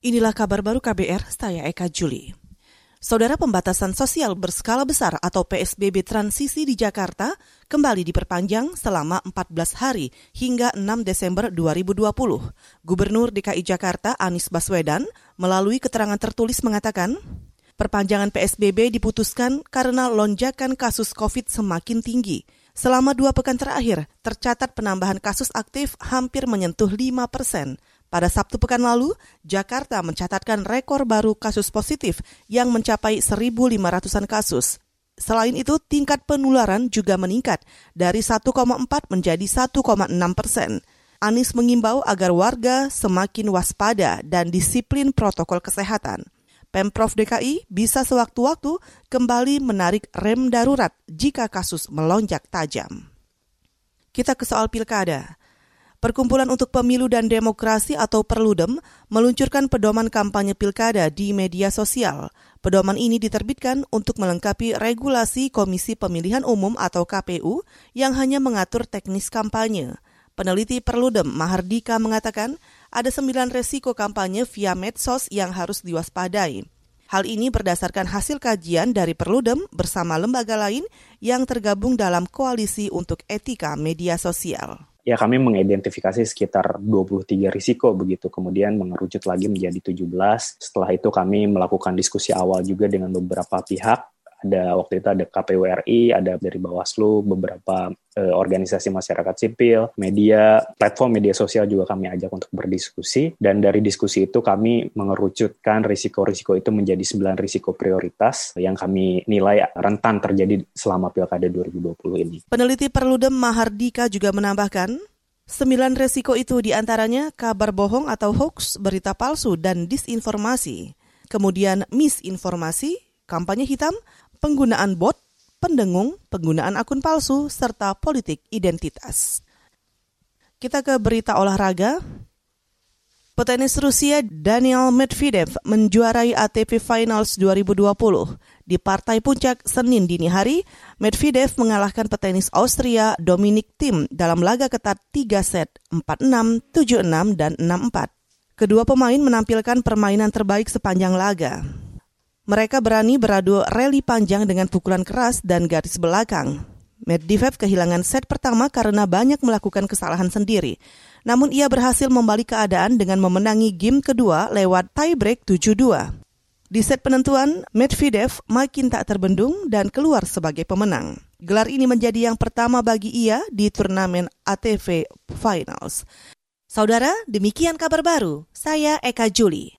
Inilah kabar baru KBR, saya Eka Juli. Saudara pembatasan sosial berskala besar atau PSBB transisi di Jakarta kembali diperpanjang selama 14 hari hingga 6 Desember 2020. Gubernur DKI Jakarta Anies Baswedan melalui keterangan tertulis mengatakan, perpanjangan PSBB diputuskan karena lonjakan kasus COVID semakin tinggi. Selama dua pekan terakhir, tercatat penambahan kasus aktif hampir menyentuh 5 persen. Pada Sabtu pekan lalu, Jakarta mencatatkan rekor baru kasus positif yang mencapai 1.500-an kasus. Selain itu, tingkat penularan juga meningkat dari 1,4 menjadi 1,6 persen. Anies mengimbau agar warga semakin waspada dan disiplin protokol kesehatan. Pemprov DKI bisa sewaktu-waktu kembali menarik rem darurat jika kasus melonjak tajam. Kita ke soal pilkada. Perkumpulan untuk Pemilu dan Demokrasi atau Perludem meluncurkan pedoman kampanye pilkada di media sosial. Pedoman ini diterbitkan untuk melengkapi regulasi Komisi Pemilihan Umum atau KPU yang hanya mengatur teknis kampanye. Peneliti Perludem Mahardika mengatakan ada sembilan resiko kampanye via medsos yang harus diwaspadai. Hal ini berdasarkan hasil kajian dari Perludem bersama lembaga lain yang tergabung dalam koalisi untuk etika media sosial ya kami mengidentifikasi sekitar 23 risiko begitu. Kemudian mengerucut lagi menjadi 17 setelah itu kami melakukan diskusi awal juga dengan beberapa pihak ada waktu itu ada KPU RI, ada dari Bawaslu, beberapa eh, organisasi masyarakat sipil, media, platform media sosial juga kami ajak untuk berdiskusi dan dari diskusi itu kami mengerucutkan risiko-risiko itu menjadi sembilan risiko prioritas yang kami nilai rentan terjadi selama Pilkada 2020 ini. Peneliti Perludem Mahardika juga menambahkan, Sembilan resiko itu di antaranya kabar bohong atau hoax, berita palsu, dan disinformasi. Kemudian misinformasi, kampanye hitam, penggunaan bot, pendengung, penggunaan akun palsu, serta politik identitas. Kita ke berita olahraga. Petenis Rusia Daniel Medvedev menjuarai ATP Finals 2020. Di partai puncak Senin dini hari, Medvedev mengalahkan petenis Austria Dominic Thiem dalam laga ketat 3 set 4-6, 7-6, dan 6-4. Kedua pemain menampilkan permainan terbaik sepanjang laga. Mereka berani beradu rally panjang dengan pukulan keras dan garis belakang. Medvedev kehilangan set pertama karena banyak melakukan kesalahan sendiri. Namun ia berhasil membalik keadaan dengan memenangi game kedua lewat tiebreak 7-2. Di set penentuan, Medvedev makin tak terbendung dan keluar sebagai pemenang. Gelar ini menjadi yang pertama bagi ia di turnamen ATV Finals. Saudara, demikian kabar baru. Saya Eka Juli.